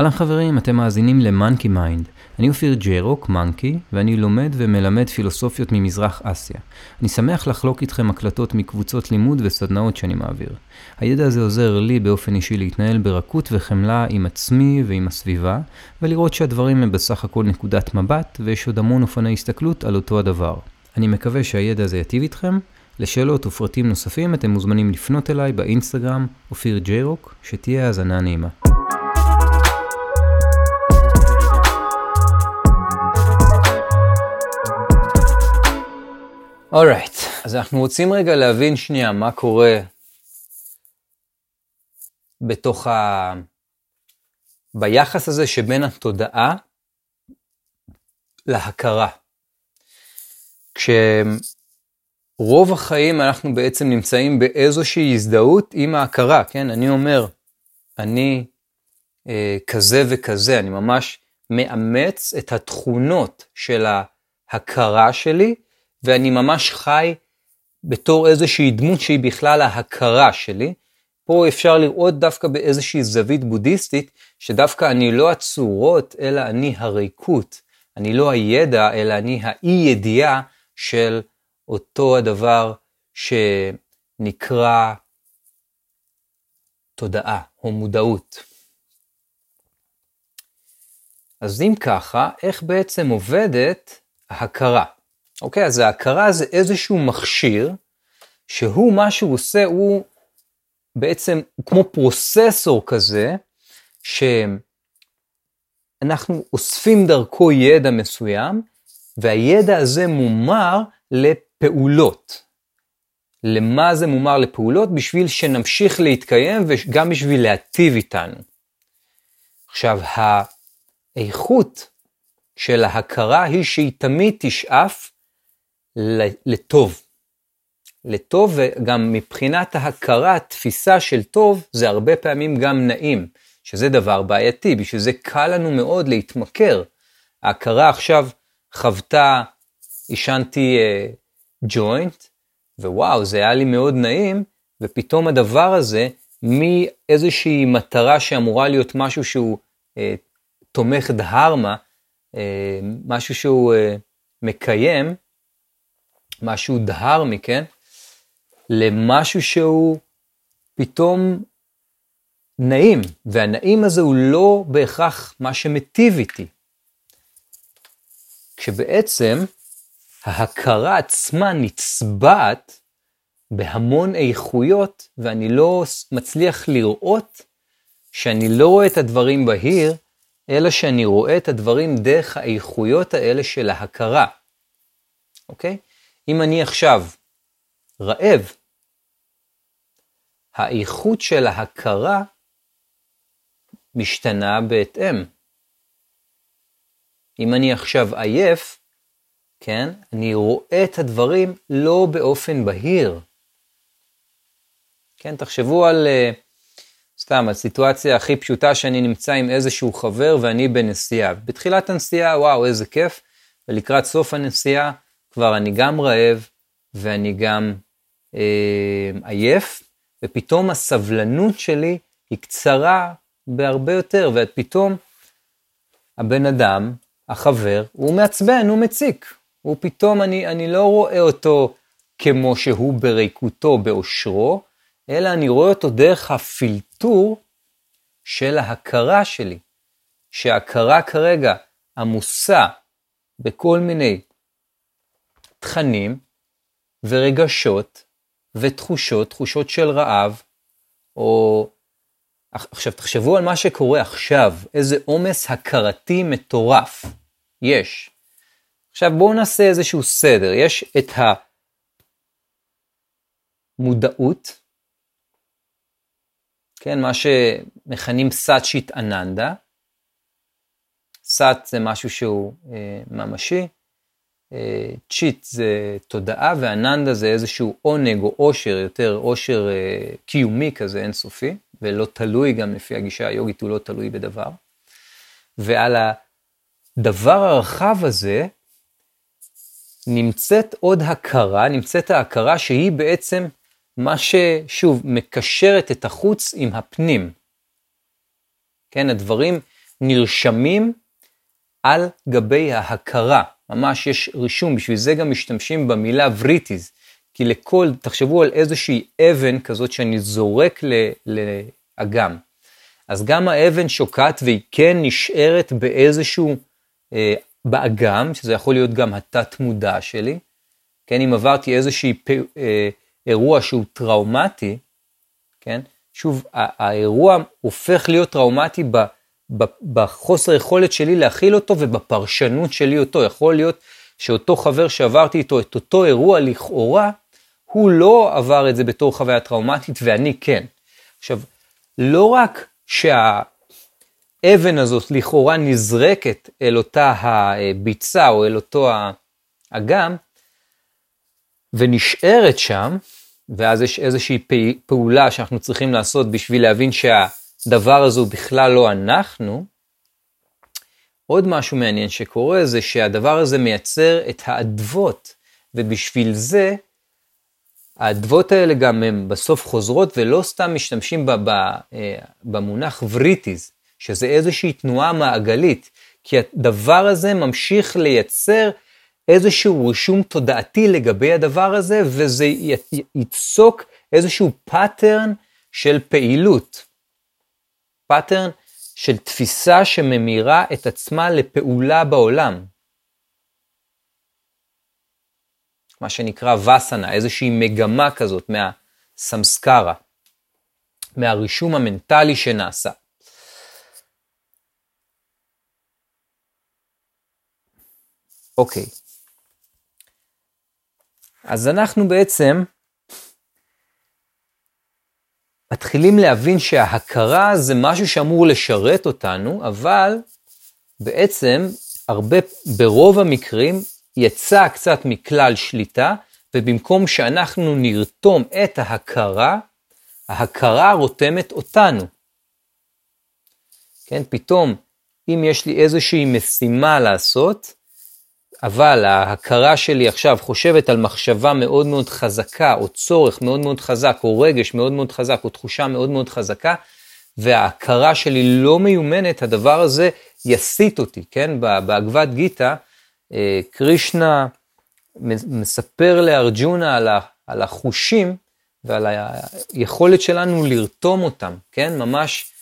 אהלן חברים, אתם מאזינים ל Monkey Mind. אני אופיר ג'רוק, מאנקי, ואני לומד ומלמד פילוסופיות ממזרח אסיה. אני שמח לחלוק איתכם הקלטות מקבוצות לימוד וסדנאות שאני מעביר. הידע הזה עוזר לי באופן אישי להתנהל ברכות וחמלה עם עצמי ועם הסביבה, ולראות שהדברים הם בסך הכל נקודת מבט, ויש עוד המון אופני הסתכלות על אותו הדבר. אני מקווה שהידע הזה יטיב איתכם. לשאלות ופרטים נוספים אתם מוזמנים לפנות אליי באינסטגרם, אופיר ג'רוק, שתהיה האזנה נעימה. אורייט, right. אז אנחנו רוצים רגע להבין שנייה מה קורה בתוך ה... ביחס הזה שבין התודעה להכרה. כשרוב החיים אנחנו בעצם נמצאים באיזושהי הזדהות עם ההכרה, כן? אני אומר, אני אה, כזה וכזה, אני ממש מאמץ את התכונות של ההכרה שלי, ואני ממש חי בתור איזושהי דמות שהיא בכלל ההכרה שלי. פה אפשר לראות דווקא באיזושהי זווית בודהיסטית, שדווקא אני לא הצורות, אלא אני הריקות. אני לא הידע, אלא אני האי-ידיעה של אותו הדבר שנקרא תודעה או מודעות. אז אם ככה, איך בעצם עובדת ההכרה? אוקיי, אז ההכרה זה איזשהו מכשיר, שהוא, מה שהוא עושה, הוא בעצם כמו פרוססור כזה, שאנחנו אוספים דרכו ידע מסוים, והידע הזה מומר לפעולות. למה זה מומר לפעולות? בשביל שנמשיך להתקיים וגם בשביל להטיב איתנו. עכשיו, האיכות של ההכרה היא שהיא תמיד תשאף לטוב. לטוב, וגם מבחינת ההכרה, תפיסה של טוב, זה הרבה פעמים גם נעים, שזה דבר בעייתי, בשביל זה קל לנו מאוד להתמכר. ההכרה עכשיו חוותה, עישנתי ג'וינט, uh, ווואו, זה היה לי מאוד נעים, ופתאום הדבר הזה, מאיזושהי מטרה שאמורה להיות משהו שהוא uh, תומך דהרמה, uh, משהו שהוא uh, מקיים, משהו דהר מכן, למשהו שהוא פתאום נעים, והנעים הזה הוא לא בהכרח מה שמטיב איתי. כשבעצם ההכרה עצמה נצבעת בהמון איכויות, ואני לא מצליח לראות שאני לא רואה את הדברים בהיר, אלא שאני רואה את הדברים דרך האיכויות האלה של ההכרה. אוקיי? אם אני עכשיו רעב, האיכות של ההכרה משתנה בהתאם. אם אני עכשיו עייף, כן, אני רואה את הדברים לא באופן בהיר. כן, תחשבו על, uh, סתם, הסיטואציה הכי פשוטה שאני נמצא עם איזשהו חבר ואני בנסיעה. בתחילת הנסיעה, וואו, איזה כיף, ולקראת סוף הנסיעה, כבר אני גם רעב ואני גם אה, עייף, ופתאום הסבלנות שלי היא קצרה בהרבה יותר, ופתאום הבן אדם, החבר, הוא מעצבן, הוא מציק. הוא פתאום, אני, אני לא רואה אותו כמו שהוא בריקותו, באושרו, אלא אני רואה אותו דרך הפילטור של ההכרה שלי. שההכרה כרגע עמוסה בכל מיני תכנים ורגשות ותחושות, תחושות של רעב, או... עכשיו, תחשבו על מה שקורה עכשיו, איזה עומס הכרתי מטורף יש. עכשיו, בואו נעשה איזשהו סדר. יש את המודעות, כן, מה שמכנים סאצ'ית אננדה. סאט זה משהו שהוא אה, ממשי, צ'יט זה תודעה ואננדה זה איזשהו עונג או עושר, יותר עושר אה, קיומי כזה אינסופי, ולא תלוי גם לפי הגישה היוגית, הוא לא תלוי בדבר. ועל הדבר הרחב הזה נמצאת עוד הכרה, נמצאת ההכרה שהיא בעצם מה ששוב מקשרת את החוץ עם הפנים. כן, הדברים נרשמים על גבי ההכרה. ממש יש רישום, בשביל זה גם משתמשים במילה וריטיז. כי לכל, תחשבו על איזושהי אבן כזאת שאני זורק לאגם. אז גם האבן שוקעת והיא כן נשארת באיזשהו, אה, באגם, שזה יכול להיות גם התת מודע שלי. כן, אם עברתי איזשהו אה, אירוע שהוא טראומטי, כן, שוב, האירוע הופך להיות טראומטי ב, בחוסר יכולת שלי להכיל אותו ובפרשנות שלי אותו. יכול להיות שאותו חבר שעברתי איתו את אותו אירוע לכאורה, הוא לא עבר את זה בתור חוויה טראומטית ואני כן. עכשיו, לא רק שהאבן הזאת לכאורה נזרקת אל אותה הביצה או אל אותו האגם, ונשארת שם, ואז יש איזושהי פעולה שאנחנו צריכים לעשות בשביל להבין שהדבר הזה הוא בכלל לא אנחנו, עוד משהו מעניין שקורה זה שהדבר הזה מייצר את האדוות, ובשביל זה האדוות האלה גם הן בסוף חוזרות ולא סתם משתמשים אה, במונח וריטיז, שזה איזושהי תנועה מעגלית, כי הדבר הזה ממשיך לייצר איזשהו רישום תודעתי לגבי הדבר הזה, וזה ייצוק איזשהו pattern של פעילות. pattern של תפיסה שממירה את עצמה לפעולה בעולם. מה שנקרא וסנה, איזושהי מגמה כזאת מהסמסקרה, מהרישום המנטלי שנעשה. אוקיי. אז אנחנו בעצם מתחילים להבין שההכרה זה משהו שאמור לשרת אותנו, אבל בעצם הרבה, ברוב המקרים יצא קצת מכלל שליטה, ובמקום שאנחנו נרתום את ההכרה, ההכרה רותמת אותנו. כן, פתאום, אם יש לי איזושהי משימה לעשות, אבל ההכרה שלי עכשיו חושבת על מחשבה מאוד מאוד חזקה, או צורך מאוד מאוד חזק, או רגש מאוד מאוד חזק, או תחושה מאוד מאוד חזקה, וההכרה שלי לא מיומנת, הדבר הזה יסיט אותי, כן? בהגבת גיתא, אה, קרישנה מספר לארג'ונה על החושים ועל היכולת שלנו לרתום אותם, כן? ממש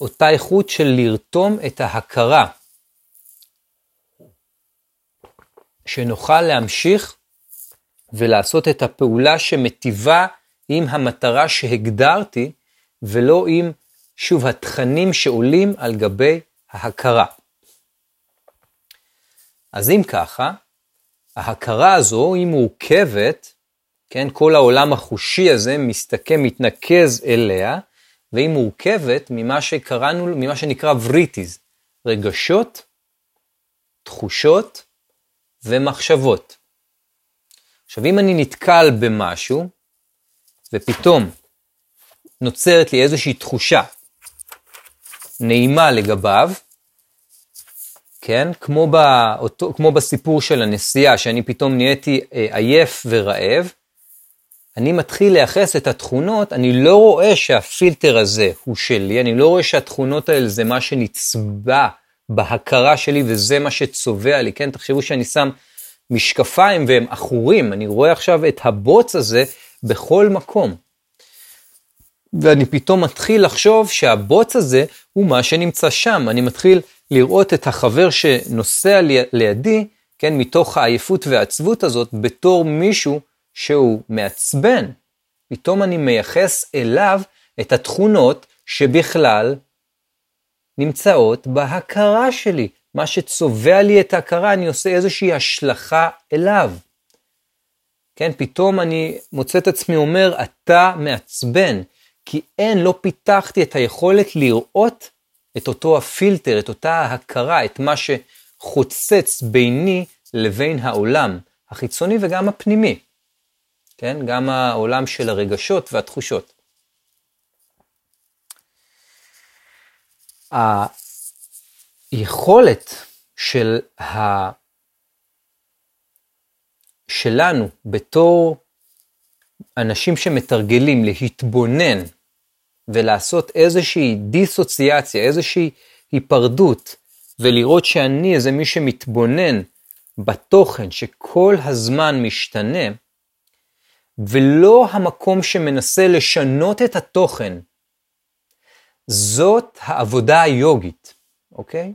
אותה איכות של לרתום את ההכרה. שנוכל להמשיך ולעשות את הפעולה שמטיבה עם המטרה שהגדרתי, ולא עם, שוב, התכנים שעולים על גבי ההכרה. אז אם ככה, ההכרה הזו היא מורכבת, כן, כל העולם החושי הזה מסתכם, מתנקז אליה, והיא מורכבת ממה שקראנו, ממה שנקרא וריטיז, רגשות, תחושות ומחשבות. עכשיו, אם אני נתקל במשהו, ופתאום נוצרת לי איזושהי תחושה נעימה לגביו, כן? כמו, באותו, כמו בסיפור של הנסיעה, שאני פתאום נהייתי אה, עייף ורעב, אני מתחיל לייחס את התכונות, אני לא רואה שהפילטר הזה הוא שלי, אני לא רואה שהתכונות האלה זה מה שנצבע בהכרה שלי וזה מה שצובע לי, כן? תחשבו שאני שם משקפיים והם עכורים, אני רואה עכשיו את הבוץ הזה בכל מקום. ואני פתאום מתחיל לחשוב שהבוץ הזה הוא מה שנמצא שם. אני מתחיל לראות את החבר שנוסע לידי, כן, מתוך העייפות והעצבות הזאת, בתור מישהו שהוא מעצבן. פתאום אני מייחס אליו את התכונות שבכלל נמצאות בהכרה שלי. מה שצובע לי את ההכרה, אני עושה איזושהי השלכה אליו. כן, פתאום אני מוצא את עצמי אומר, אתה מעצבן, כי אין, לא פיתחתי את היכולת לראות את אותו הפילטר, את אותה ההכרה, את מה שחוצץ ביני לבין העולם החיצוני וגם הפנימי. כן, גם העולם של הרגשות והתחושות. היכולת של ה... שלנו בתור אנשים שמתרגלים להתבונן ולעשות איזושהי דיסוציאציה, איזושהי היפרדות, ולראות שאני איזה מי שמתבונן בתוכן שכל הזמן משתנה, ולא המקום שמנסה לשנות את התוכן, זאת העבודה היוגית, אוקיי?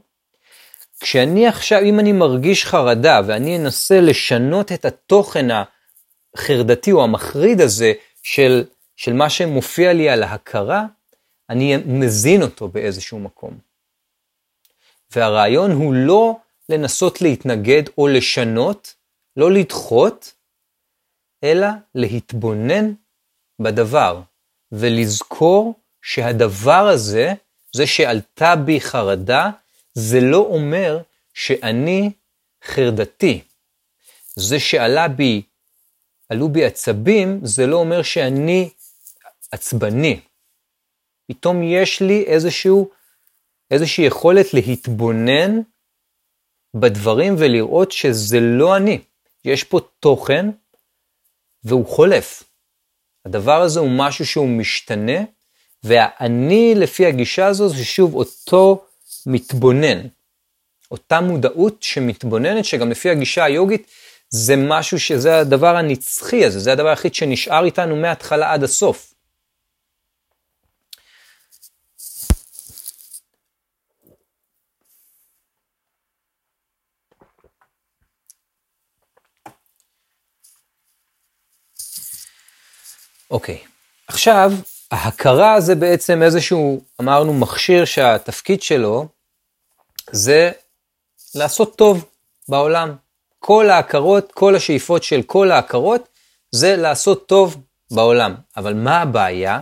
כשאני עכשיו, אם אני מרגיש חרדה ואני אנסה לשנות את התוכן החרדתי או המחריד הזה של, של מה שמופיע לי על ההכרה, אני מזין אותו באיזשהו מקום. והרעיון הוא לא לנסות להתנגד או לשנות, לא לדחות, אלא להתבונן בדבר ולזכור שהדבר הזה, זה שעלתה בי חרדה, זה לא אומר שאני חרדתי. זה שעלה בי, עלו בי עצבים, זה לא אומר שאני עצבני. פתאום יש לי איזשהו, איזושהי יכולת להתבונן בדברים ולראות שזה לא אני. יש פה תוכן והוא חולף. הדבר הזה הוא משהו שהוא משתנה, והאני לפי הגישה הזו זה שוב אותו מתבונן. אותה מודעות שמתבוננת, שגם לפי הגישה היוגית, זה משהו שזה הדבר הנצחי הזה, זה הדבר היחיד שנשאר איתנו מההתחלה עד הסוף. אוקיי, okay. עכשיו, ההכרה זה בעצם איזשהו, אמרנו, מכשיר שהתפקיד שלו זה לעשות טוב בעולם. כל ההכרות, כל השאיפות של כל ההכרות, זה לעשות טוב בעולם. אבל מה הבעיה?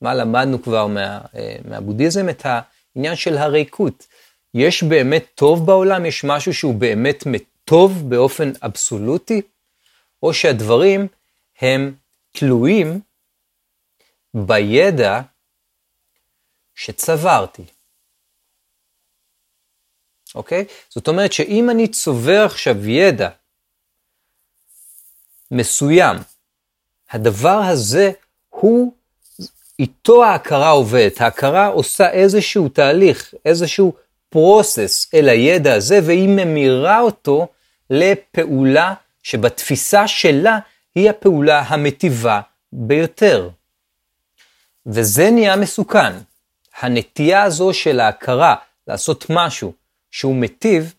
מה למדנו כבר מה, אה, מהבודהיזם? את העניין של הריקות. יש באמת טוב בעולם? יש משהו שהוא באמת טוב באופן אבסולוטי? או שהדברים הם תלויים בידע שצברתי. אוקיי? זאת אומרת שאם אני צובר עכשיו ידע מסוים, הדבר הזה הוא, איתו ההכרה עובדת. ההכרה עושה איזשהו תהליך, איזשהו פרוסס אל הידע הזה, והיא ממירה אותו לפעולה שבתפיסה שלה היא הפעולה המטיבה ביותר. וזה נהיה מסוכן. הנטייה הזו של ההכרה לעשות משהו שהוא מטיב,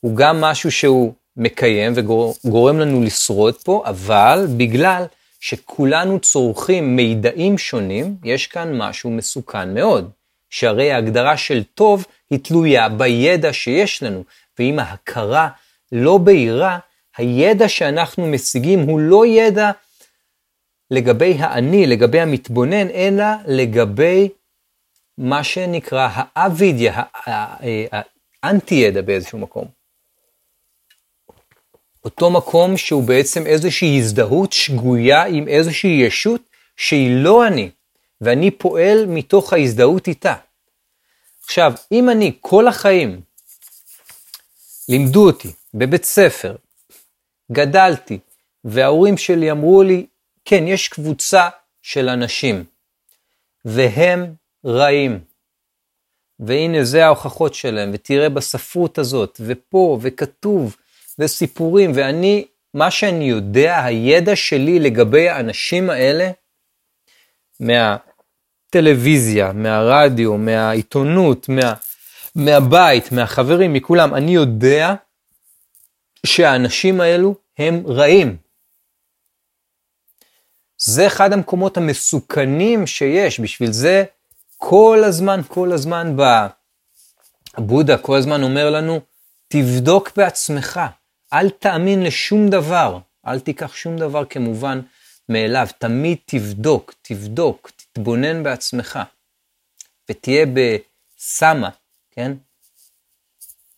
הוא גם משהו שהוא מקיים וגורם לנו לשרוד פה, אבל בגלל שכולנו צורכים מידעים שונים, יש כאן משהו מסוכן מאוד. שהרי ההגדרה של טוב היא תלויה בידע שיש לנו, ואם ההכרה לא בהירה, הידע שאנחנו משיגים הוא לא ידע לגבי האני, לגבי המתבונן, אלא לגבי מה שנקרא האבידיה, האנטי ידע באיזשהו מקום. אותו מקום שהוא בעצם איזושהי הזדהות שגויה עם איזושהי ישות שהיא לא אני, ואני פועל מתוך ההזדהות איתה. עכשיו, אם אני כל החיים לימדו אותי בבית ספר, גדלתי, וההורים שלי אמרו לי, כן, יש קבוצה של אנשים, והם רעים. והנה זה ההוכחות שלהם, ותראה בספרות הזאת, ופה, וכתוב, וסיפורים, ואני, מה שאני יודע, הידע שלי לגבי האנשים האלה, מהטלוויזיה, מהרדיו, מהעיתונות, מה, מהבית, מהחברים, מכולם, אני יודע שהאנשים האלו הם רעים. זה אחד המקומות המסוכנים שיש, בשביל זה כל הזמן, כל הזמן בבודה, כל הזמן אומר לנו, תבדוק בעצמך, אל תאמין לשום דבר, אל תיקח שום דבר כמובן מאליו, תמיד תבדוק, תבדוק, תתבונן בעצמך, ותהיה בסמה, כן?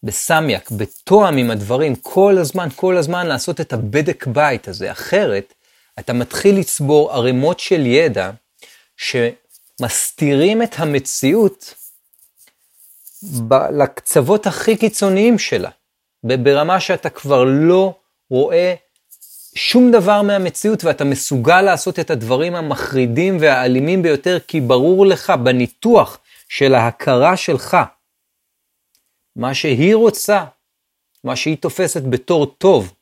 בסמיאק, בתואם עם הדברים, כל הזמן, כל הזמן לעשות את הבדק בית הזה, אחרת אתה מתחיל לצבור ערימות של ידע שמסתירים את המציאות ב- לקצוות הכי קיצוניים שלה, ברמה שאתה כבר לא רואה שום דבר מהמציאות ואתה מסוגל לעשות את הדברים המחרידים והאלימים ביותר כי ברור לך בניתוח של ההכרה שלך מה שהיא רוצה, מה שהיא תופסת בתור טוב,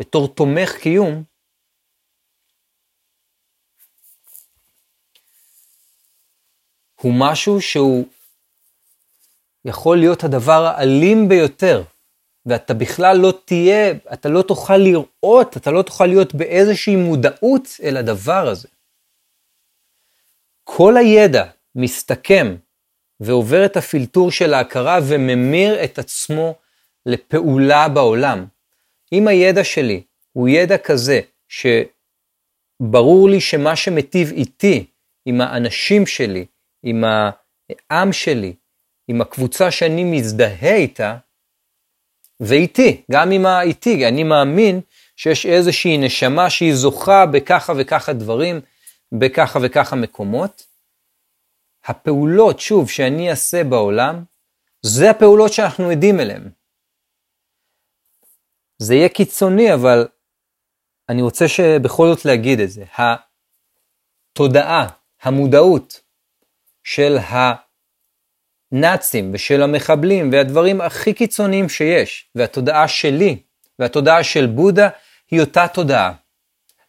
בתור תומך קיום, הוא משהו שהוא יכול להיות הדבר האלים ביותר, ואתה בכלל לא תהיה, אתה לא תוכל לראות, אתה לא תוכל להיות באיזושהי מודעות אל הדבר הזה. כל הידע מסתכם ועובר את הפילטור של ההכרה וממיר את עצמו לפעולה בעולם. אם הידע שלי הוא ידע כזה שברור לי שמה שמטיב איתי, עם האנשים שלי, עם העם שלי, עם הקבוצה שאני מזדהה איתה, ואיתי, גם עם האיתי, אני מאמין שיש איזושהי נשמה שהיא זוכה בככה וככה דברים, בככה וככה מקומות. הפעולות, שוב, שאני אעשה בעולם, זה הפעולות שאנחנו עדים אליהן. זה יהיה קיצוני, אבל אני רוצה שבכל זאת להגיד את זה. התודעה, המודעות של הנאצים ושל המחבלים והדברים הכי קיצוניים שיש, והתודעה שלי והתודעה של בודה היא אותה תודעה.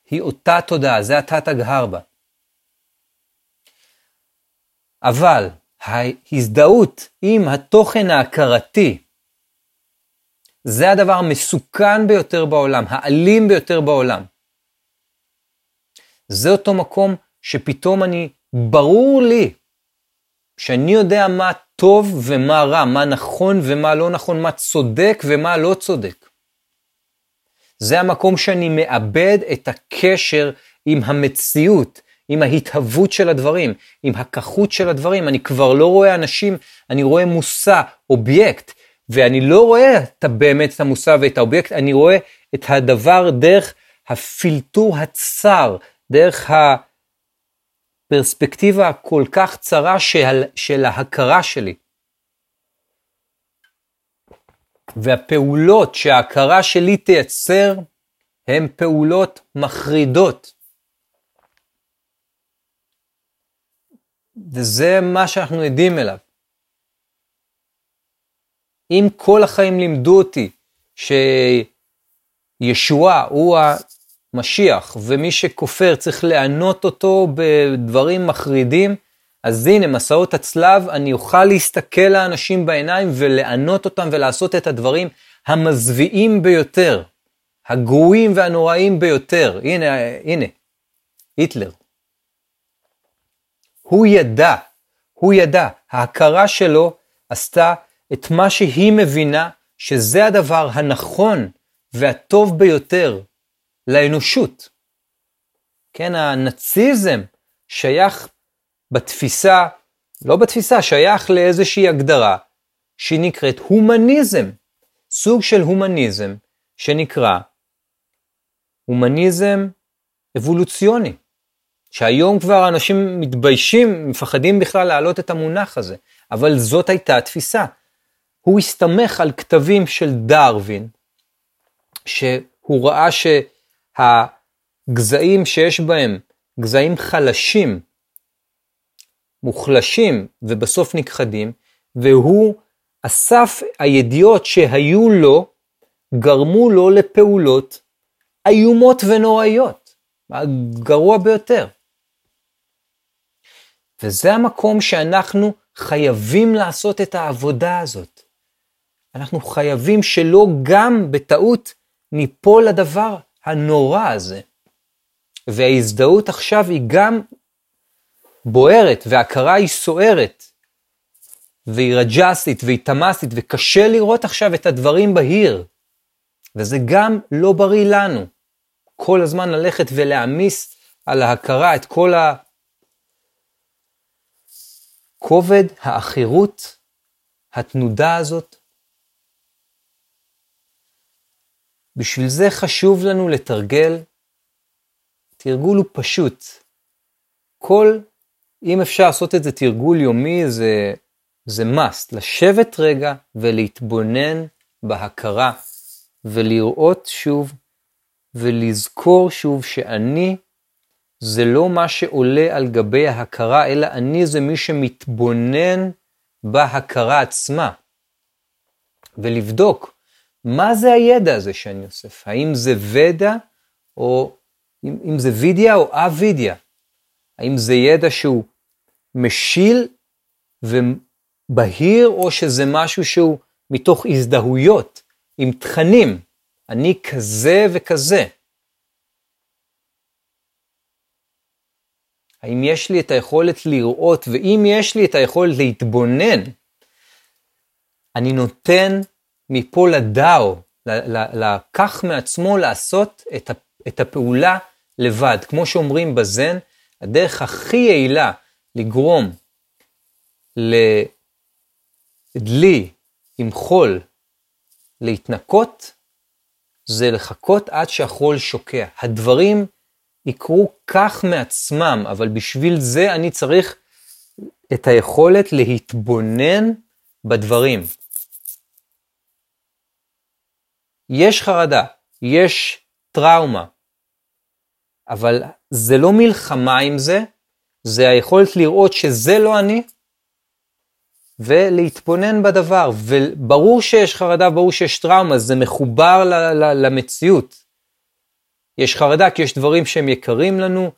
היא אותה תודעה, זה התת הגהרבה. אבל ההזדהות עם התוכן ההכרתי, זה הדבר המסוכן ביותר בעולם, האלים ביותר בעולם. זה אותו מקום שפתאום אני, ברור לי שאני יודע מה טוב ומה רע, מה נכון ומה לא נכון, מה צודק ומה לא צודק. זה המקום שאני מאבד את הקשר עם המציאות, עם ההתהוות של הדברים, עם הכחות של הדברים. אני כבר לא רואה אנשים, אני רואה מושא, אובייקט, ואני לא רואה את, באמת את המושא ואת האובייקט, אני רואה את הדבר דרך הפילטור הצר, דרך הפרספקטיבה הכל כך צרה של, של ההכרה שלי. והפעולות שההכרה שלי תייצר הן פעולות מחרידות. וזה מה שאנחנו עדים אליו. אם כל החיים לימדו אותי שישוע הוא המשיח, ומי שכופר צריך לענות אותו בדברים מחרידים, אז הנה, מסעות הצלב, אני אוכל להסתכל לאנשים בעיניים ולענות אותם ולעשות את הדברים המזוויעים ביותר, הגרועים והנוראים ביותר. הנה, הנה, היטלר. הוא ידע, הוא ידע, ההכרה שלו עשתה את מה שהיא מבינה שזה הדבר הנכון והטוב ביותר לאנושות. כן, הנאציזם שייך בתפיסה, לא בתפיסה, שייך לאיזושהי הגדרה שהיא נקראת הומניזם, סוג של הומניזם שנקרא הומניזם אבולוציוני. שהיום כבר אנשים מתביישים, מפחדים בכלל להעלות את המונח הזה, אבל זאת הייתה התפיסה. הוא הסתמך על כתבים של דרווין, שהוא ראה שהגזעים שיש בהם גזעים חלשים, מוחלשים ובסוף נכחדים, והוא אסף הידיעות שהיו לו, גרמו לו לפעולות איומות ונוראיות, הגרוע ביותר. וזה המקום שאנחנו חייבים לעשות את העבודה הזאת. אנחנו חייבים שלא גם בטעות ניפול לדבר הנורא הזה. וההזדהות עכשיו היא גם בוערת, וההכרה היא סוערת, והיא רג'סית, והיא תמאסית, וקשה לראות עכשיו את הדברים בהיר. וזה גם לא בריא לנו. כל הזמן ללכת ולהעמיס על ההכרה את כל ה... כובד העכירות, התנודה הזאת. בשביל זה חשוב לנו לתרגל. תרגול הוא פשוט. כל, אם אפשר לעשות את זה תרגול יומי, זה, זה must. לשבת רגע ולהתבונן בהכרה, ולראות שוב, ולזכור שוב שאני זה לא מה שעולה על גבי ההכרה, אלא אני זה מי שמתבונן בהכרה עצמה. ולבדוק מה זה הידע הזה שאני אוסף. האם זה ודע, או אם, אם זה וידיה או א-וידיה. האם זה ידע שהוא משיל ובהיר, או שזה משהו שהוא מתוך הזדהויות עם תכנים. אני כזה וכזה. האם יש לי את היכולת לראות, ואם יש לי את היכולת להתבונן, אני נותן מפה לדאו, לקח מעצמו לעשות את הפעולה לבד. כמו שאומרים בזן, הדרך הכי יעילה לגרום לדלי עם חול להתנקות, זה לחכות עד שהחול שוקע. הדברים יקרו כך מעצמם, אבל בשביל זה אני צריך את היכולת להתבונן בדברים. יש חרדה, יש טראומה, אבל זה לא מלחמה עם זה, זה היכולת לראות שזה לא אני, ולהתבונן בדבר. וברור שיש חרדה, ברור שיש טראומה, זה מחובר ל- ל- למציאות. יש חרדה כי יש דברים שהם יקרים לנו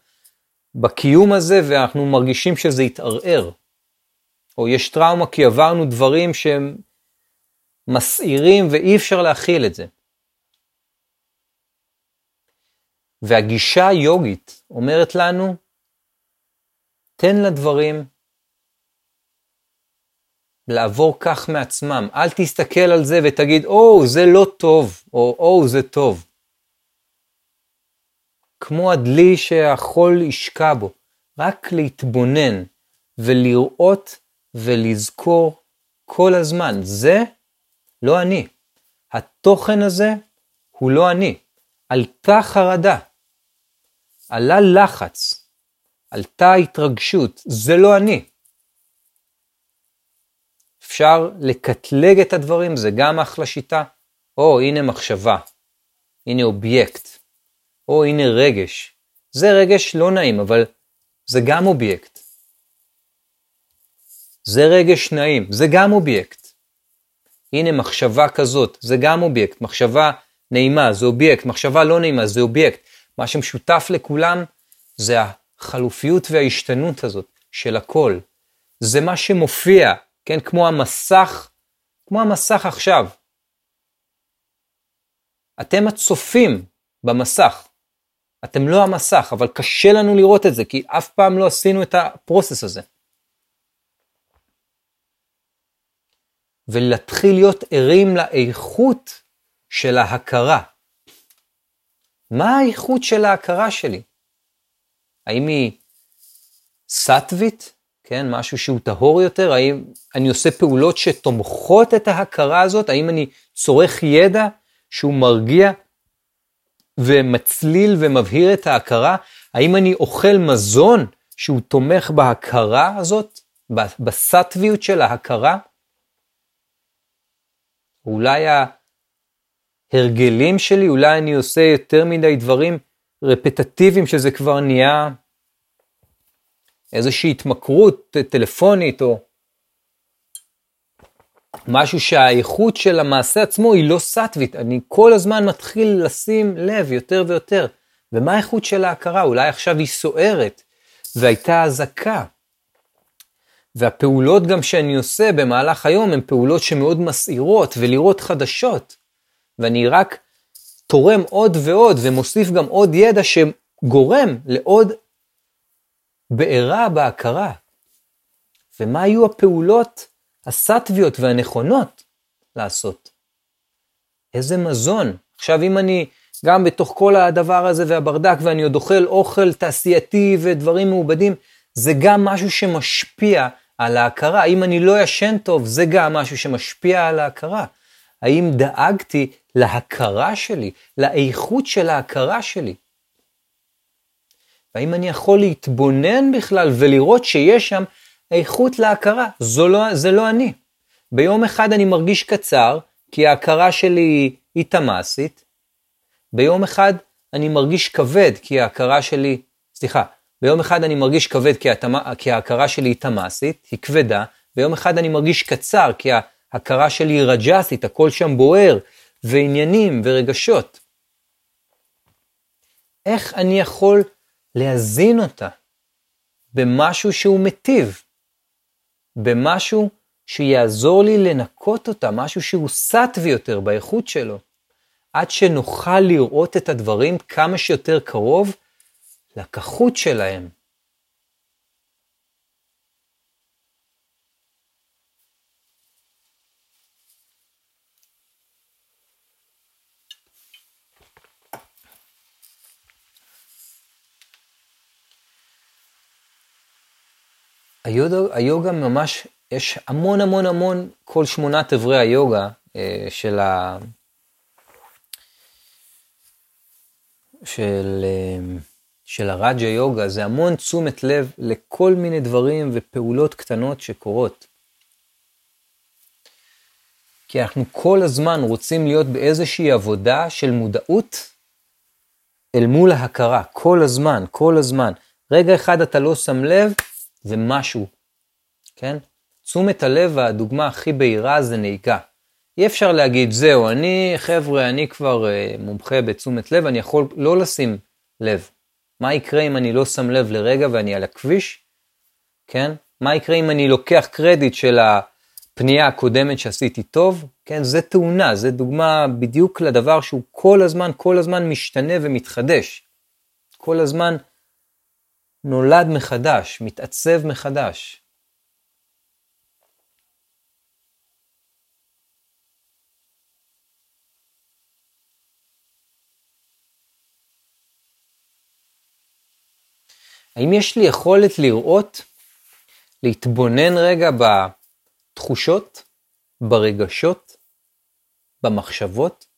בקיום הזה, ואנחנו מרגישים שזה יתערער. או יש טראומה כי עברנו דברים שהם מסעירים ואי אפשר להכיל את זה. והגישה היוגית אומרת לנו, תן לדברים לעבור כך מעצמם. אל תסתכל על זה ותגיד, או, oh, זה לא טוב, או או, oh, זה טוב. כמו הדלי שהחול ישקע בו, רק להתבונן ולראות ולזכור כל הזמן. זה לא אני. התוכן הזה הוא לא אני. עלתה חרדה, עלה לחץ, עלתה התרגשות, זה לא אני. אפשר לקטלג את הדברים, זה גם אחלה שיטה. או, הנה מחשבה, הנה אובייקט, או הנה רגש. זה רגש לא נעים, אבל זה גם אובייקט. זה רגש נעים, זה גם אובייקט. הנה מחשבה כזאת, זה גם אובייקט. מחשבה נעימה זה אובייקט, מחשבה לא נעימה זה אובייקט. מה שמשותף לכולם זה החלופיות וההשתנות הזאת של הכל. זה מה שמופיע, כן, כמו המסך, כמו המסך עכשיו. אתם הצופים במסך. אתם לא המסך, אבל קשה לנו לראות את זה, כי אף פעם לא עשינו את הפרוסס הזה. ולהתחיל להיות ערים לאיכות של ההכרה. מה האיכות של ההכרה שלי? האם היא סטווית, כן, משהו שהוא טהור יותר? האם אני עושה פעולות שתומכות את ההכרה הזאת? האם אני צורך ידע שהוא מרגיע ומצליל ומבהיר את ההכרה? האם אני אוכל מזון שהוא תומך בהכרה הזאת, בסטוויות של ההכרה? אולי ההרגלים שלי, אולי אני עושה יותר מדי דברים רפטטיביים שזה כבר נהיה איזושהי התמכרות טלפונית או משהו שהאיכות של המעשה עצמו היא לא סטווית, אני כל הזמן מתחיל לשים לב יותר ויותר. ומה האיכות של ההכרה? אולי עכשיו היא סוערת, והייתה אזעקה. והפעולות גם שאני עושה במהלך היום הן פעולות שמאוד מסעירות ולראות חדשות. ואני רק תורם עוד ועוד ומוסיף גם עוד ידע שגורם לעוד בעירה בהכרה. ומה היו הפעולות הסטוויות והנכונות לעשות? איזה מזון. עכשיו אם אני גם בתוך כל הדבר הזה והברדק ואני עוד אוכל אוכל תעשייתי ודברים מעובדים, זה גם משהו שמשפיע על ההכרה. אם אני לא ישן טוב, זה גם משהו שמשפיע על ההכרה. האם דאגתי להכרה שלי, לאיכות של ההכרה שלי? והאם אני יכול להתבונן בכלל ולראות שיש שם איכות להכרה? לא, זה לא אני. ביום אחד אני מרגיש קצר, כי ההכרה שלי היא תמ"סית. ביום אחד אני מרגיש כבד, כי ההכרה שלי, סליחה, ביום אחד אני מרגיש כבד כי, התמה, כי ההכרה שלי היא תמ"סית, היא כבדה, ביום אחד אני מרגיש קצר כי הכרה שלי רג'סית, הכל שם בוער, ועניינים ורגשות. איך אני יכול להזין אותה במשהו שהוא מטיב, במשהו שיעזור לי לנקות אותה, משהו שהוא סטווי יותר באיכות שלו, עד שנוכל לראות את הדברים כמה שיותר קרוב לכחות שלהם. היוגה, היוגה ממש, יש המון המון המון, כל שמונת אברי היוגה אה, של ה... של, אה, של הרג'ה יוגה, זה המון תשומת לב לכל מיני דברים ופעולות קטנות שקורות. כי אנחנו כל הזמן רוצים להיות באיזושהי עבודה של מודעות אל מול ההכרה, כל הזמן, כל הזמן. רגע אחד אתה לא שם לב, זה משהו, כן? תשומת הלב, הדוגמה הכי בהירה זה נהיגה. אי אפשר להגיד, זהו, אני, חבר'ה, אני כבר uh, מומחה בתשומת לב, אני יכול לא לשים לב. מה יקרה אם אני לא שם לב לרגע ואני על הכביש, כן? מה יקרה אם אני לוקח קרדיט של הפנייה הקודמת שעשיתי טוב, כן? זה תאונה, זה דוגמה בדיוק לדבר שהוא כל הזמן, כל הזמן משתנה ומתחדש. כל הזמן נולד מחדש, מתעצב מחדש. האם יש לי יכולת לראות, להתבונן רגע בתחושות, ברגשות, במחשבות?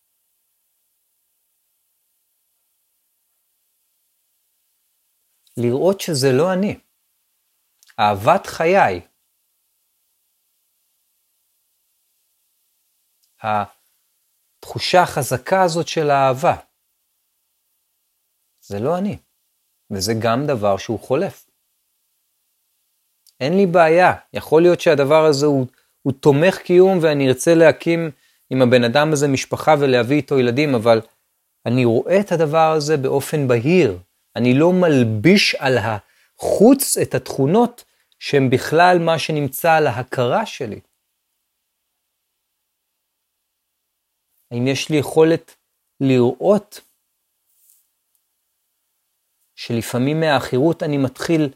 לראות שזה לא אני. אהבת חיי. התחושה החזקה הזאת של האהבה. זה לא אני. וזה גם דבר שהוא חולף. אין לי בעיה, יכול להיות שהדבר הזה הוא, הוא תומך קיום ואני ארצה להקים עם הבן אדם הזה משפחה ולהביא איתו ילדים, אבל אני רואה את הדבר הזה באופן בהיר. אני לא מלביש על החוץ את התכונות שהן בכלל מה שנמצא על ההכרה שלי. האם יש לי יכולת לראות שלפעמים מהעכירות אני מתחיל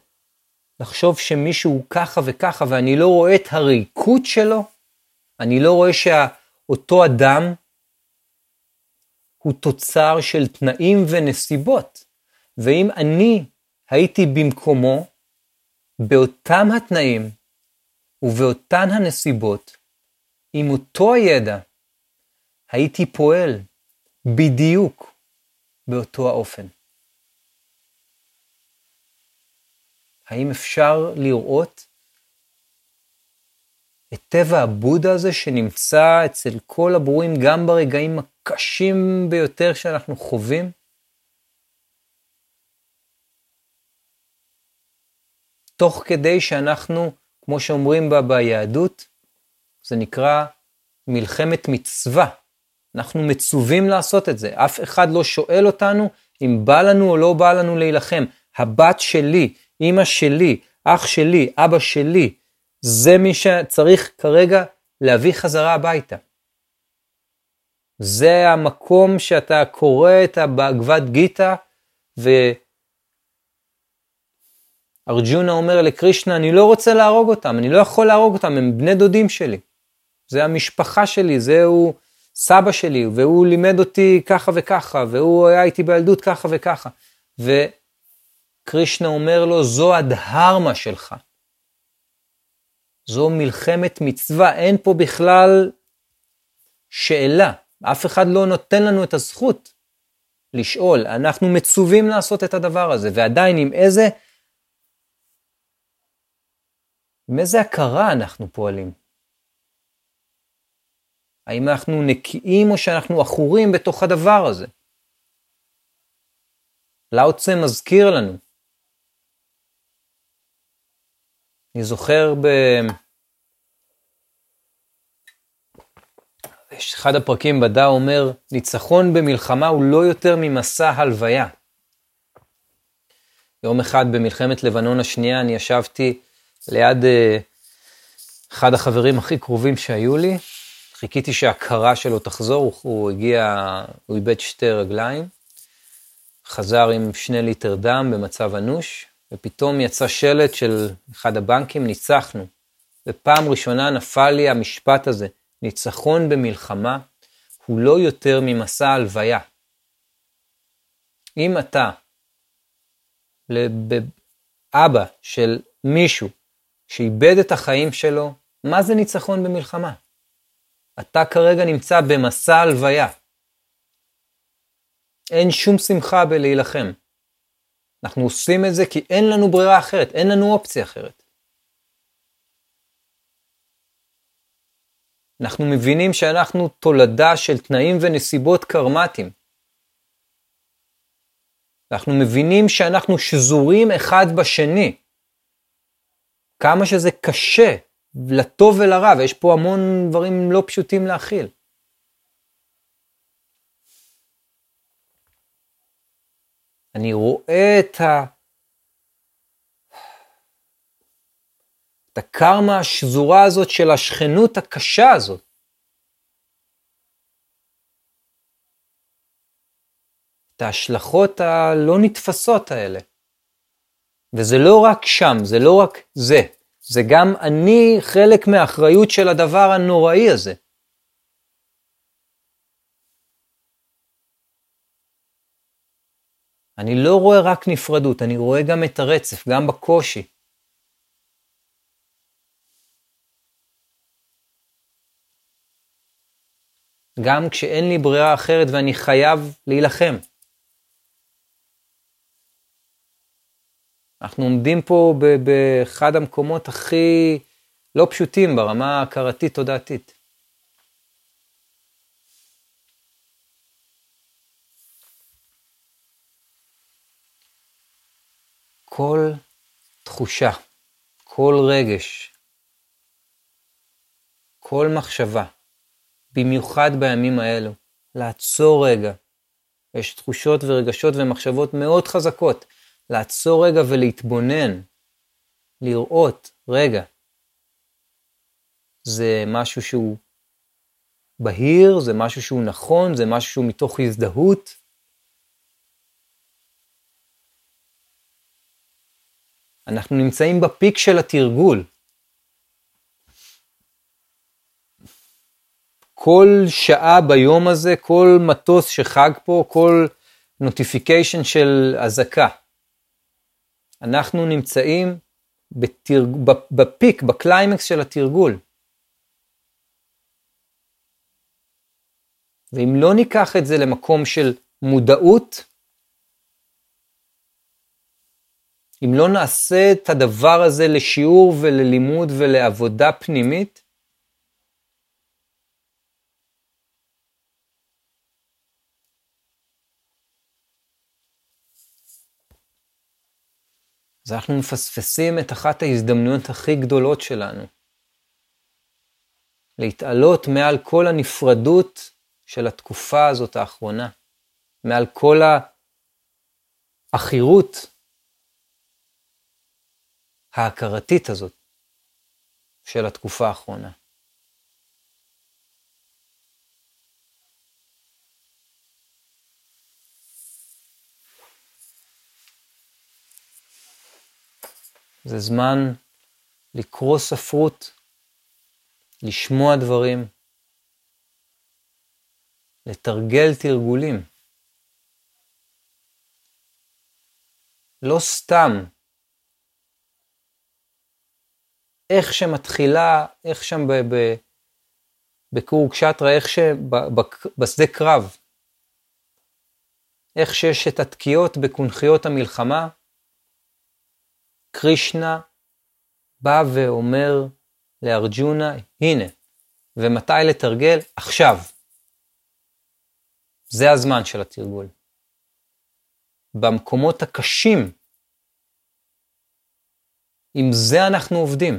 לחשוב שמישהו ככה וככה ואני לא רואה את הריקות שלו, אני לא רואה שאותו אדם הוא תוצר של תנאים ונסיבות. ואם אני הייתי במקומו, באותם התנאים ובאותן הנסיבות, עם אותו הידע, הייתי פועל בדיוק באותו האופן. האם אפשר לראות את טבע הבודה הזה שנמצא אצל כל הברואים גם ברגעים הקשים ביותר שאנחנו חווים? תוך כדי שאנחנו, כמו שאומרים בה ביהדות, זה נקרא מלחמת מצווה. אנחנו מצווים לעשות את זה. אף אחד לא שואל אותנו אם בא לנו או לא בא לנו להילחם. הבת שלי, אימא שלי, אח שלי, אבא שלי, זה מי שצריך כרגע להביא חזרה הביתה. זה המקום שאתה קורא את הבגבד גיתא, וארג'ונה אומר לקרישנה, אני לא רוצה להרוג אותם, אני לא יכול להרוג אותם, הם בני דודים שלי. זה המשפחה שלי, זהו סבא שלי, והוא לימד אותי ככה וככה, והוא היה איתי בילדות ככה וככה. ו... קרישנה אומר לו, זו הדהרמה שלך. זו מלחמת מצווה, אין פה בכלל שאלה. אף אחד לא נותן לנו את הזכות לשאול. אנחנו מצווים לעשות את הדבר הזה, ועדיין עם איזה, עם איזה הכרה אנחנו פועלים. האם אנחנו נקיים או שאנחנו עכורים בתוך הדבר הזה? לאוצה מזכיר לנו אני זוכר ב... יש אחד הפרקים בדע אומר, ניצחון במלחמה הוא לא יותר ממסע הלוויה. יום אחד במלחמת לבנון השנייה אני ישבתי ליד uh, אחד החברים הכי קרובים שהיו לי, חיכיתי שההכרה שלו תחזור, הוא, הגיע, הוא איבד שתי רגליים, חזר עם שני ליטר דם במצב אנוש, ופתאום יצא שלט של אחד הבנקים, ניצחנו. ופעם ראשונה נפל לי המשפט הזה, ניצחון במלחמה הוא לא יותר ממסע הלוויה. אם אתה לאבא של מישהו שאיבד את החיים שלו, מה זה ניצחון במלחמה? אתה כרגע נמצא במסע הלוויה. אין שום שמחה בלהילחם. אנחנו עושים את זה כי אין לנו ברירה אחרת, אין לנו אופציה אחרת. אנחנו מבינים שאנחנו תולדה של תנאים ונסיבות קרמטיים. אנחנו מבינים שאנחנו שזורים אחד בשני. כמה שזה קשה, לטוב ולרע, ויש פה המון דברים לא פשוטים להכיל. אני רואה את ה... את הקרמה השזורה הזאת של השכנות הקשה הזאת. את ההשלכות הלא נתפסות האלה. וזה לא רק שם, זה לא רק זה, זה גם אני חלק מהאחריות של הדבר הנוראי הזה. אני לא רואה רק נפרדות, אני רואה גם את הרצף, גם בקושי. גם כשאין לי ברירה אחרת ואני חייב להילחם. אנחנו עומדים פה באחד המקומות הכי לא פשוטים ברמה ההכרתית-תודעתית. כל תחושה, כל רגש, כל מחשבה, במיוחד בימים האלו, לעצור רגע. יש תחושות ורגשות ומחשבות מאוד חזקות. לעצור רגע ולהתבונן, לראות, רגע, זה משהו שהוא בהיר, זה משהו שהוא נכון, זה משהו שהוא מתוך הזדהות. אנחנו נמצאים בפיק של התרגול. כל שעה ביום הזה, כל מטוס שחג פה, כל notification של אזעקה. אנחנו נמצאים בתרג... ב peak, ב climax של התרגול. ואם לא ניקח את זה למקום של מודעות, אם לא נעשה את הדבר הזה לשיעור וללימוד ולעבודה פנימית, אז אנחנו מפספסים את אחת ההזדמנויות הכי גדולות שלנו. להתעלות מעל כל הנפרדות של התקופה הזאת האחרונה, מעל כל העכירות ההכרתית הזאת של התקופה האחרונה. זה זמן לקרוא ספרות, לשמוע דברים, לתרגל תרגולים. לא סתם. איך שמתחילה, איך שם בקורג שטרה, איך שבשדה קרב, איך שיש את התקיעות בקונכיות המלחמה, קרישנה בא ואומר לארג'ונה, הנה, ומתי לתרגל? עכשיו. זה הזמן של התרגול. במקומות הקשים, עם זה אנחנו עובדים.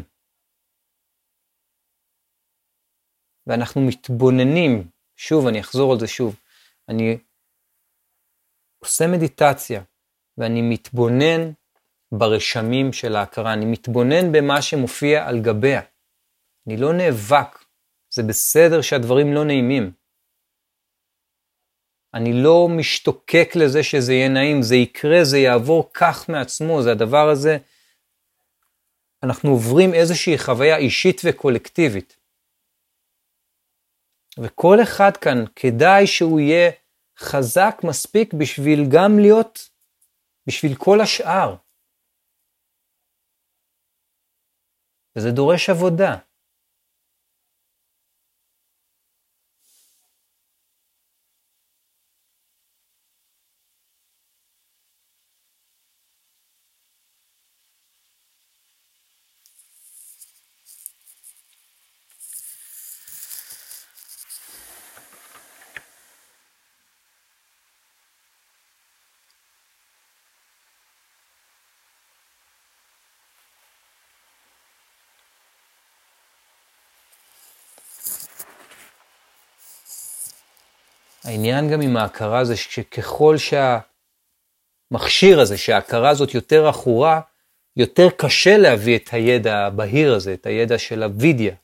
ואנחנו מתבוננים, שוב, אני אחזור על זה שוב, אני עושה מדיטציה ואני מתבונן ברשמים של ההכרה, אני מתבונן במה שמופיע על גביה. אני לא נאבק, זה בסדר שהדברים לא נעימים. אני לא משתוקק לזה שזה יהיה נעים, זה יקרה, זה יעבור כך מעצמו, זה הדבר הזה. אנחנו עוברים איזושהי חוויה אישית וקולקטיבית. וכל אחד כאן, כדאי שהוא יהיה חזק מספיק בשביל גם להיות, בשביל כל השאר. וזה דורש עבודה. העניין גם עם ההכרה זה שככל שהמכשיר הזה, שההכרה הזאת יותר עכורה, יותר קשה להביא את הידע הבהיר הזה, את הידע של הווידיה.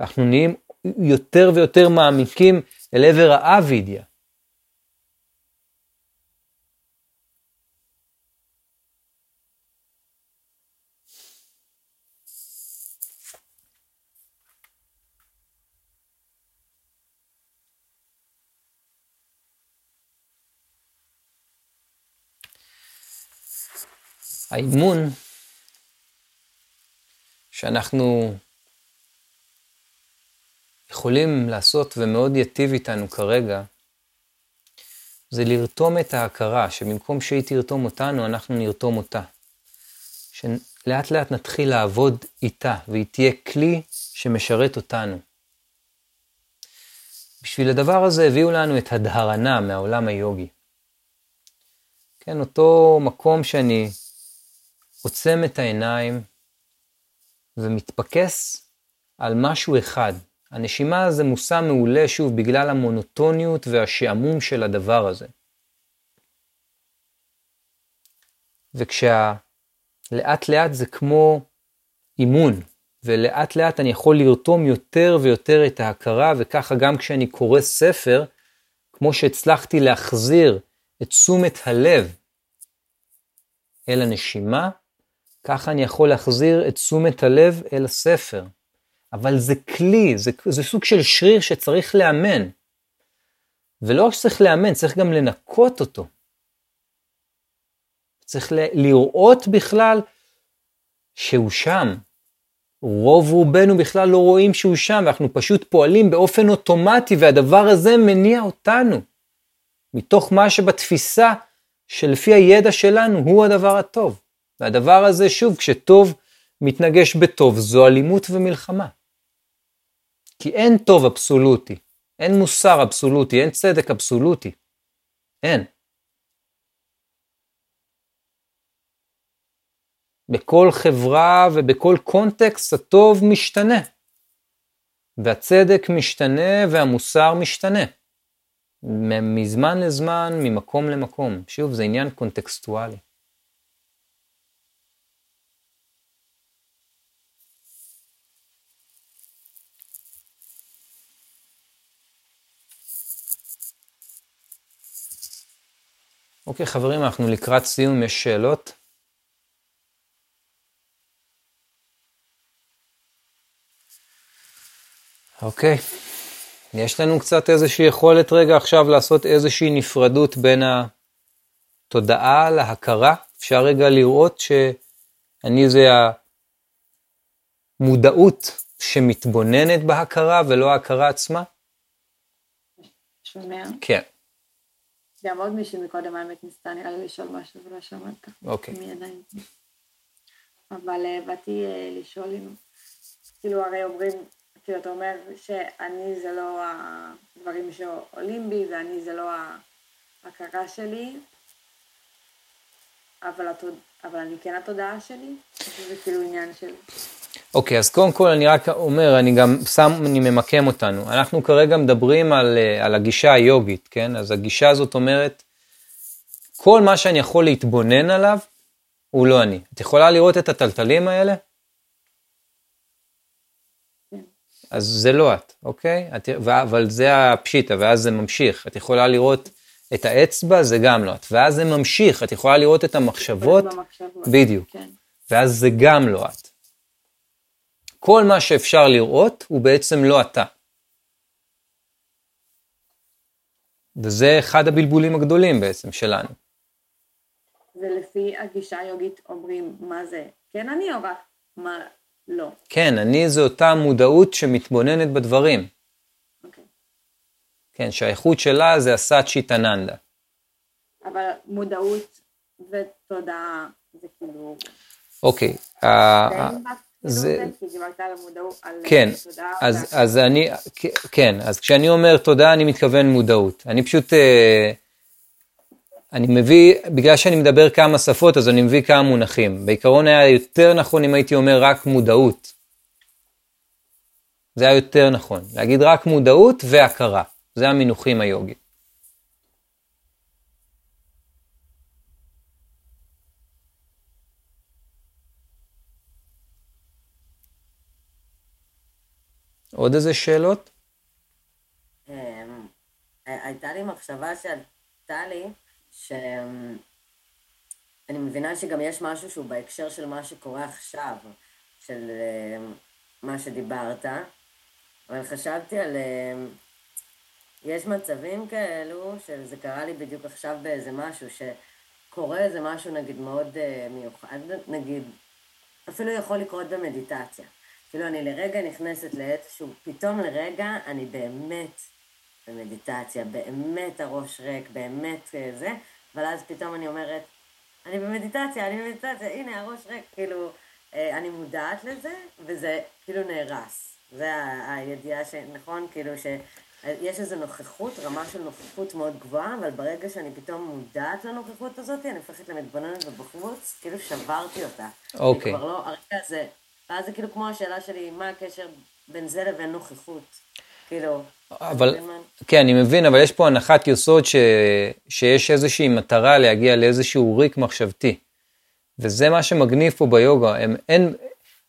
אנחנו נהיים יותר ויותר מעמיקים אל עבר האווידיה. האימון שאנחנו יכולים לעשות ומאוד ייטיב איתנו כרגע, זה לרתום את ההכרה, שבמקום שהיא תרתום אותנו, אנחנו נרתום אותה. שלאט לאט נתחיל לעבוד איתה, והיא תהיה כלי שמשרת אותנו. בשביל הדבר הזה הביאו לנו את הדהרנה מהעולם היוגי. כן, אותו מקום שאני עוצם את העיניים ומתפקס על משהו אחד. הנשימה זה מושא מעולה, שוב, בגלל המונוטוניות והשעמום של הדבר הזה. וכשלאט לאט זה כמו אימון, ולאט לאט אני יכול לרתום יותר ויותר את ההכרה, וככה גם כשאני קורא ספר, כמו שהצלחתי להחזיר את תשומת הלב אל הנשימה, ככה אני יכול להחזיר את תשומת הלב אל הספר. אבל זה כלי, זה, זה סוג של שריר שצריך לאמן. ולא רק שצריך לאמן, צריך גם לנקות אותו. צריך ל- לראות בכלל שהוא שם. רוב רובנו בכלל לא רואים שהוא שם, ואנחנו פשוט פועלים באופן אוטומטי, והדבר הזה מניע אותנו. מתוך מה שבתפיסה שלפי הידע שלנו הוא הדבר הטוב. והדבר הזה, שוב, כשטוב מתנגש בטוב, זו אלימות ומלחמה. כי אין טוב אבסולוטי, אין מוסר אבסולוטי, אין צדק אבסולוטי. אין. בכל חברה ובכל קונטקסט הטוב משתנה. והצדק משתנה והמוסר משתנה. מזמן לזמן, ממקום למקום. שוב, זה עניין קונטקסטואלי. אוקיי, חברים, אנחנו לקראת סיום, יש שאלות? אוקיי, יש לנו קצת איזושהי יכולת רגע עכשיו לעשות איזושהי נפרדות בין התודעה להכרה. אפשר רגע לראות שאני זה המודעות שמתבוננת בהכרה ולא ההכרה עצמה? שומע? כן. גם עוד מישהי מקודם האמת ניסתה נראה לי לשאול משהו ולא שמעת. אוקיי. מי עדיין. אבל אה, באתי אה, לשאול אם, כאילו הרי אומרים, כאילו אתה אומר שאני זה לא הדברים שעולים בי ואני זה לא ההכרה שלי, אבל, התוד... אבל אני כן התודעה שלי, זה כאילו עניין של... אוקיי, אז קודם כל אני רק אומר, אני גם שם, אני ממקם אותנו. אנחנו כרגע מדברים על, אה, על הגישה היוגית, כן? אז הגישה הזאת אומרת, כל מה שאני יכול להתבונן עליו, הוא לא אני. את יכולה לראות את הטלטלים האלה? כן. אז זה לא את, אוקיי? את, אבל זה הפשיטה, ואז זה ממשיך. את יכולה לראות את האצבע, זה גם לא את. ואז זה ממשיך, את יכולה לראות את המחשבות. בדיוק. כן. ואז זה גם לא את. כל מה שאפשר לראות הוא בעצם לא אתה. וזה אחד הבלבולים הגדולים בעצם שלנו. ולפי הגישה היוגית אומרים מה זה כן אני או רק מה לא. כן, אני זה אותה מודעות שמתבוננת בדברים. אוקיי. כן, שהאיכות שלה זה הסאצ'י שיטננדה. אבל מודעות ותודעה זה כאילו... אוקיי, זה ה- נראה זה- המודעות, על כן. אז, אז אני, כן, אז כשאני אומר תודה, אני מתכוון מודעות. אני פשוט, אה, אני מביא, בגלל שאני מדבר כמה שפות, אז אני מביא כמה מונחים. בעיקרון היה יותר נכון אם הייתי אומר רק מודעות. זה היה יותר נכון. להגיד רק מודעות והכרה. זה המינוחים היוגיים. עוד איזה שאלות? אמ, הייתה לי מחשבה שעלתה לי, שאני מבינה שגם יש משהו שהוא בהקשר של מה שקורה עכשיו, של אמ, מה שדיברת, אבל חשבתי על... אמ, יש מצבים כאלו, שזה קרה לי בדיוק עכשיו באיזה משהו, שקורה איזה משהו נגיד מאוד אה, מיוחד, נגיד, אפילו יכול לקרות במדיטציה. כאילו אני לרגע נכנסת לאיזשהו, פתאום לרגע אני באמת במדיטציה, באמת הראש ריק, באמת אה, זה, אבל אז פתאום אני אומרת, אני במדיטציה, אני במדיטציה, הנה הראש ריק, כאילו, אה, אני מודעת לזה, וזה כאילו נהרס. זה הידיעה שנכון, כאילו שיש איזו נוכחות, רמה של נוכחות מאוד גבוהה, אבל ברגע שאני פתאום מודעת לנוכחות הזאת, אני הופכת למתבוננת ובחוץ, כאילו שברתי אותה. אוקיי. אני כבר לא, הרגע הזה, ואז זה כאילו כמו השאלה שלי, מה הקשר בין זה לבין נוכחות? כאילו, אבל? כן, אני מבין, אבל יש פה הנחת יסוד ש, שיש איזושהי מטרה להגיע לאיזשהו ריק מחשבתי. וזה מה שמגניב פה ביוגה. הם, אין,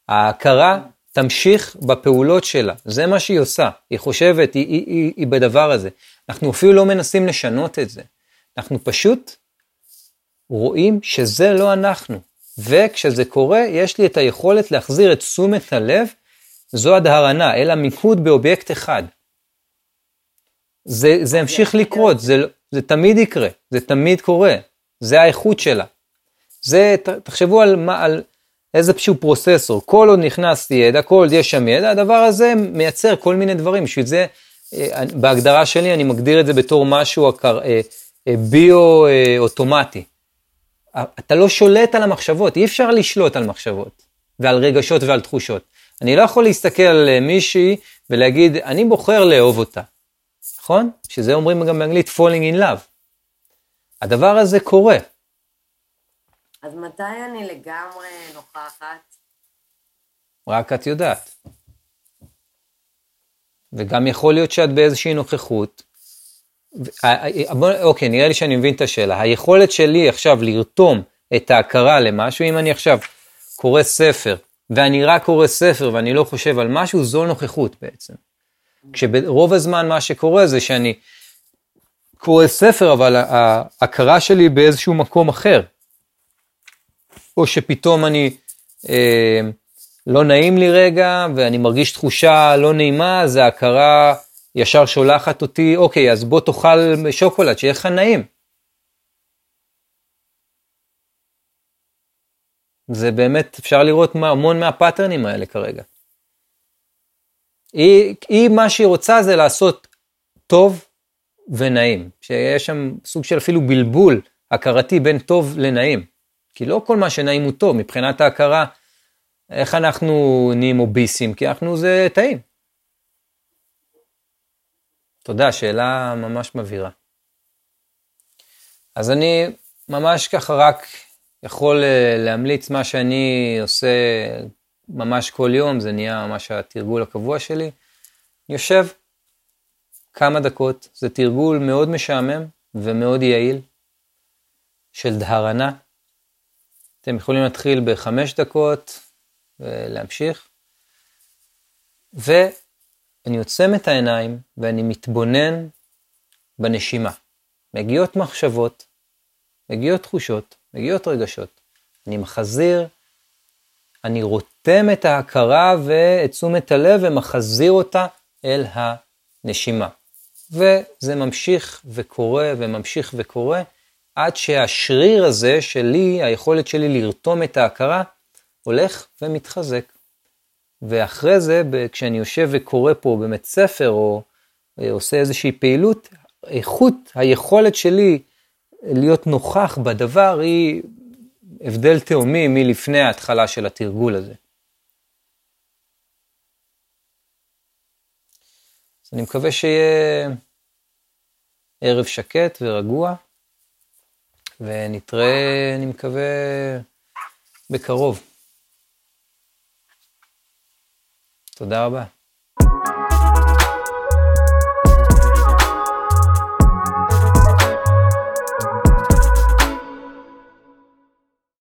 ההכרה תמשיך בפעולות שלה, זה מה שהיא עושה. היא חושבת, היא, היא, היא, היא בדבר הזה. אנחנו אפילו לא מנסים לשנות את זה. אנחנו פשוט רואים שזה לא אנחנו. וכשזה קורה, יש לי את היכולת להחזיר את תשומת הלב, זו הדהרנה, אלא מיקוד באובייקט אחד. זה, זה ימשיך לקרות, זה, לא- זה תמיד יקרה, זה תמיד קורה, זה האיכות שלה. זה, ת- תחשבו על, מה, על איזשהו פרוססור, כל עוד נכנס ידע, כל עוד יש שם ידע, הדבר הזה מייצר כל מיני דברים, בשביל זה, אה, בהגדרה שלי אני מגדיר את זה בתור משהו הקר- אה, אה, ביו-אוטומטי. אתה לא שולט על המחשבות, אי אפשר לשלוט על מחשבות ועל רגשות ועל תחושות. אני לא יכול להסתכל על אה, מישהי ולהגיד, אני בוחר לאהוב אותה, נכון? שזה אומרים גם באנגלית falling in love. הדבר הזה קורה. אז מתי אני לגמרי נוכחת? רק את יודעת. וגם יכול להיות שאת באיזושהי נוכחות. אוקיי, נראה לי שאני מבין את השאלה. היכולת שלי עכשיו לרתום את ההכרה למשהו, אם אני עכשיו קורא ספר, ואני רק קורא ספר ואני לא חושב על משהו, זו נוכחות בעצם. כשברוב הזמן מה שקורה זה שאני קורא ספר, אבל ההכרה שלי באיזשהו מקום אחר. או שפתאום אני, אה, לא נעים לי רגע, ואני מרגיש תחושה לא נעימה, אז ההכרה ישר שולחת אותי, אוקיי, אז בוא תאכל שוקולד, שיהיה לך נעים. זה באמת, אפשר לראות מה, המון מהפאטרנים האלה כרגע. היא, היא, מה שהיא רוצה זה לעשות טוב ונעים, שיש שם סוג של אפילו בלבול הכרתי בין טוב לנעים. כי לא כל מה שנעים הוא טוב, מבחינת ההכרה, איך אנחנו נהיים אוביסים? כי אנחנו זה טעים. תודה, שאלה ממש מבהירה. אז אני ממש ככה רק יכול אה, להמליץ מה שאני עושה ממש כל יום, זה נהיה ממש התרגול הקבוע שלי. יושב כמה דקות, זה תרגול מאוד משעמם ומאוד יעיל של דהרנה. אתם יכולים להתחיל בחמש דקות ולהמשיך. ואני עוצם את העיניים ואני מתבונן בנשימה. מגיעות מחשבות, מגיעות תחושות, מגיעות רגשות. אני מחזיר, אני רותם את ההכרה ואת תשומת הלב ומחזיר אותה אל הנשימה. וזה ממשיך וקורה וממשיך וקורה, עד שהשריר הזה שלי, היכולת שלי לרתום את ההכרה, הולך ומתחזק. ואחרי זה, כשאני יושב וקורא פה באמת ספר, או אה, עושה איזושהי פעילות, איכות היכולת שלי להיות נוכח בדבר היא הבדל תהומי מלפני ההתחלה של התרגול הזה. אז אני מקווה שיהיה ערב שקט ורגוע, ונתראה, אני מקווה, בקרוב. תודה רבה.